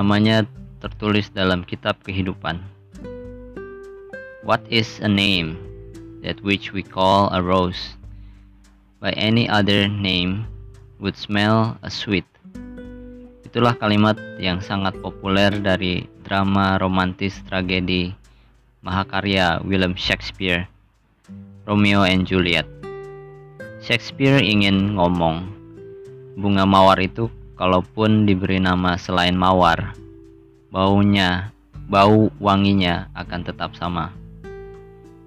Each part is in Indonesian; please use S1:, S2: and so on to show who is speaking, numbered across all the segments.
S1: namanya tertulis dalam kitab kehidupan. What is a name? That which we call a rose. By any other name would smell a sweet. Itulah kalimat yang sangat populer dari drama romantis tragedi mahakarya William Shakespeare, Romeo and Juliet. Shakespeare ingin ngomong, bunga mawar itu kalaupun diberi nama selain mawar, baunya, bau wanginya akan tetap sama.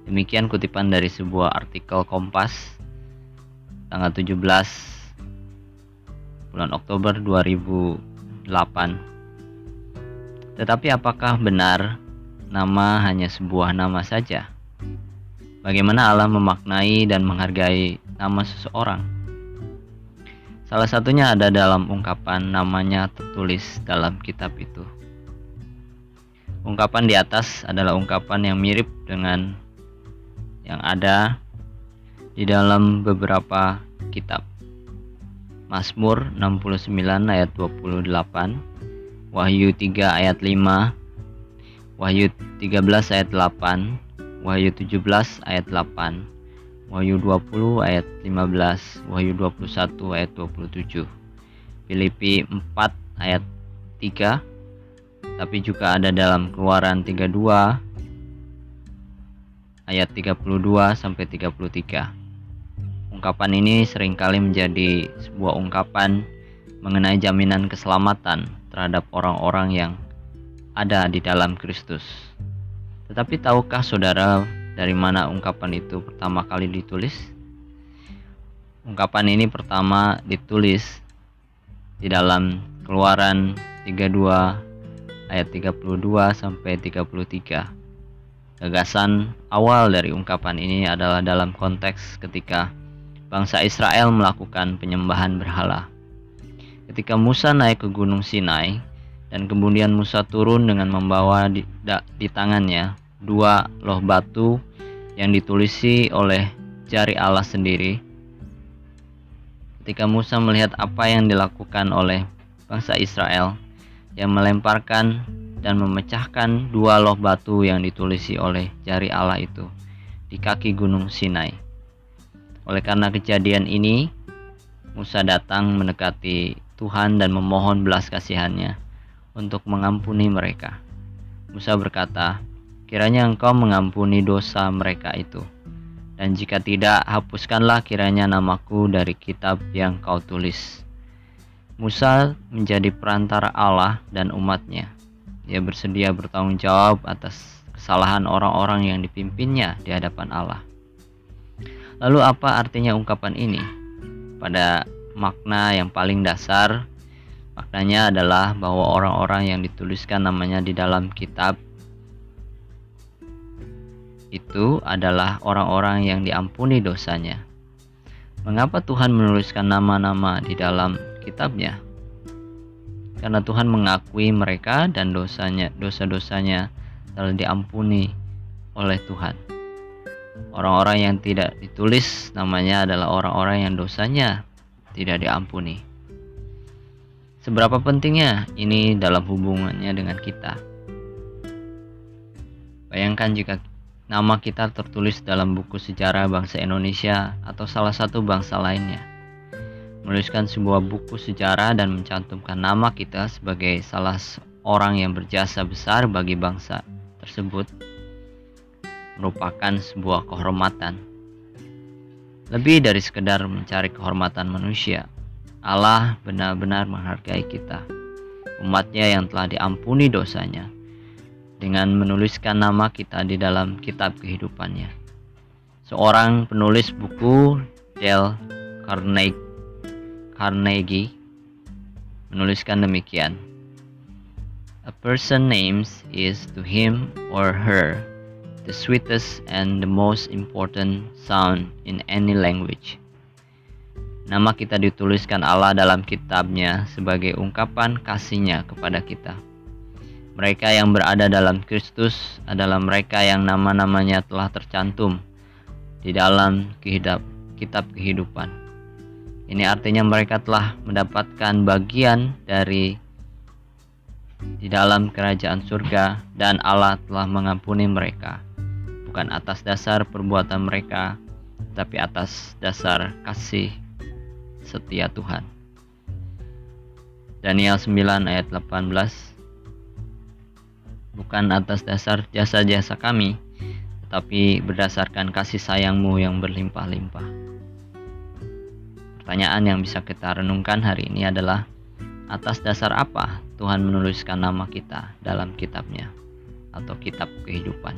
S1: Demikian kutipan dari sebuah artikel Kompas tanggal 17 bulan Oktober 2008. Tetapi apakah benar nama hanya sebuah nama saja? Bagaimana Allah memaknai dan menghargai nama seseorang? Salah satunya ada dalam ungkapan namanya tertulis dalam kitab itu. Ungkapan di atas adalah ungkapan yang mirip dengan yang ada di dalam beberapa kitab. Mazmur 69 ayat 28, Wahyu 3 ayat 5, Wahyu 13 ayat 8, Wahyu 17 ayat 8, Wahyu 20 ayat 15, Wahyu 21 ayat 27, Filipi 4 ayat 3, tapi juga ada dalam Keluaran 32 ayat 32 sampai 33. Ungkapan ini sering kali menjadi sebuah ungkapan mengenai jaminan keselamatan terhadap orang-orang yang ada di dalam Kristus. Tetapi tahukah saudara dari mana ungkapan itu pertama kali ditulis? Ungkapan ini pertama ditulis di dalam Keluaran 32 ayat 32 sampai 33 Gagasan awal dari ungkapan ini adalah dalam konteks ketika bangsa Israel melakukan penyembahan berhala. Ketika Musa naik ke Gunung Sinai dan kemudian Musa turun dengan membawa di, da, di tangannya dua loh batu yang ditulisi oleh jari Allah sendiri. Ketika Musa melihat apa yang dilakukan oleh bangsa Israel yang melemparkan dan memecahkan dua loh batu yang ditulisi oleh jari Allah itu di kaki gunung Sinai. Oleh karena kejadian ini, Musa datang mendekati Tuhan dan memohon belas kasihannya untuk mengampuni mereka. Musa berkata, kiranya engkau mengampuni dosa mereka itu. Dan jika tidak, hapuskanlah kiranya namaku dari kitab yang kau tulis. Musa menjadi perantara Allah dan umatnya dia bersedia bertanggung jawab atas kesalahan orang-orang yang dipimpinnya di hadapan Allah. Lalu apa artinya ungkapan ini? Pada makna yang paling dasar, maknanya adalah bahwa orang-orang yang dituliskan namanya di dalam kitab itu adalah orang-orang yang diampuni dosanya. Mengapa Tuhan menuliskan nama-nama di dalam kitabnya? karena Tuhan mengakui mereka dan dosanya dosa-dosanya telah diampuni oleh Tuhan. Orang-orang yang tidak ditulis namanya adalah orang-orang yang dosanya tidak diampuni. Seberapa pentingnya ini dalam hubungannya dengan kita? Bayangkan jika nama kita tertulis dalam buku sejarah bangsa Indonesia atau salah satu bangsa lainnya menuliskan sebuah buku sejarah dan mencantumkan nama kita sebagai salah seorang yang berjasa besar bagi bangsa tersebut merupakan sebuah kehormatan. Lebih dari sekedar mencari kehormatan manusia, Allah benar-benar menghargai kita, umatnya yang telah diampuni dosanya, dengan menuliskan nama kita di dalam kitab kehidupannya. Seorang penulis buku, Dale Carnegie, Carnegie menuliskan demikian. A person names is to him or her the sweetest and the most important sound in any language. Nama kita dituliskan Allah dalam kitabnya sebagai ungkapan kasihnya kepada kita. Mereka yang berada dalam Kristus adalah mereka yang nama-namanya telah tercantum di dalam kitab kehidupan. Ini artinya mereka telah mendapatkan bagian dari di dalam kerajaan surga dan Allah telah mengampuni mereka bukan atas dasar perbuatan mereka tapi atas dasar kasih setia Tuhan. Daniel 9 ayat 18 Bukan atas dasar jasa-jasa kami, tetapi berdasarkan kasih sayangmu yang berlimpah-limpah. Pertanyaan yang bisa kita renungkan hari ini adalah atas dasar apa Tuhan menuliskan nama kita dalam kitabnya atau kitab kehidupan.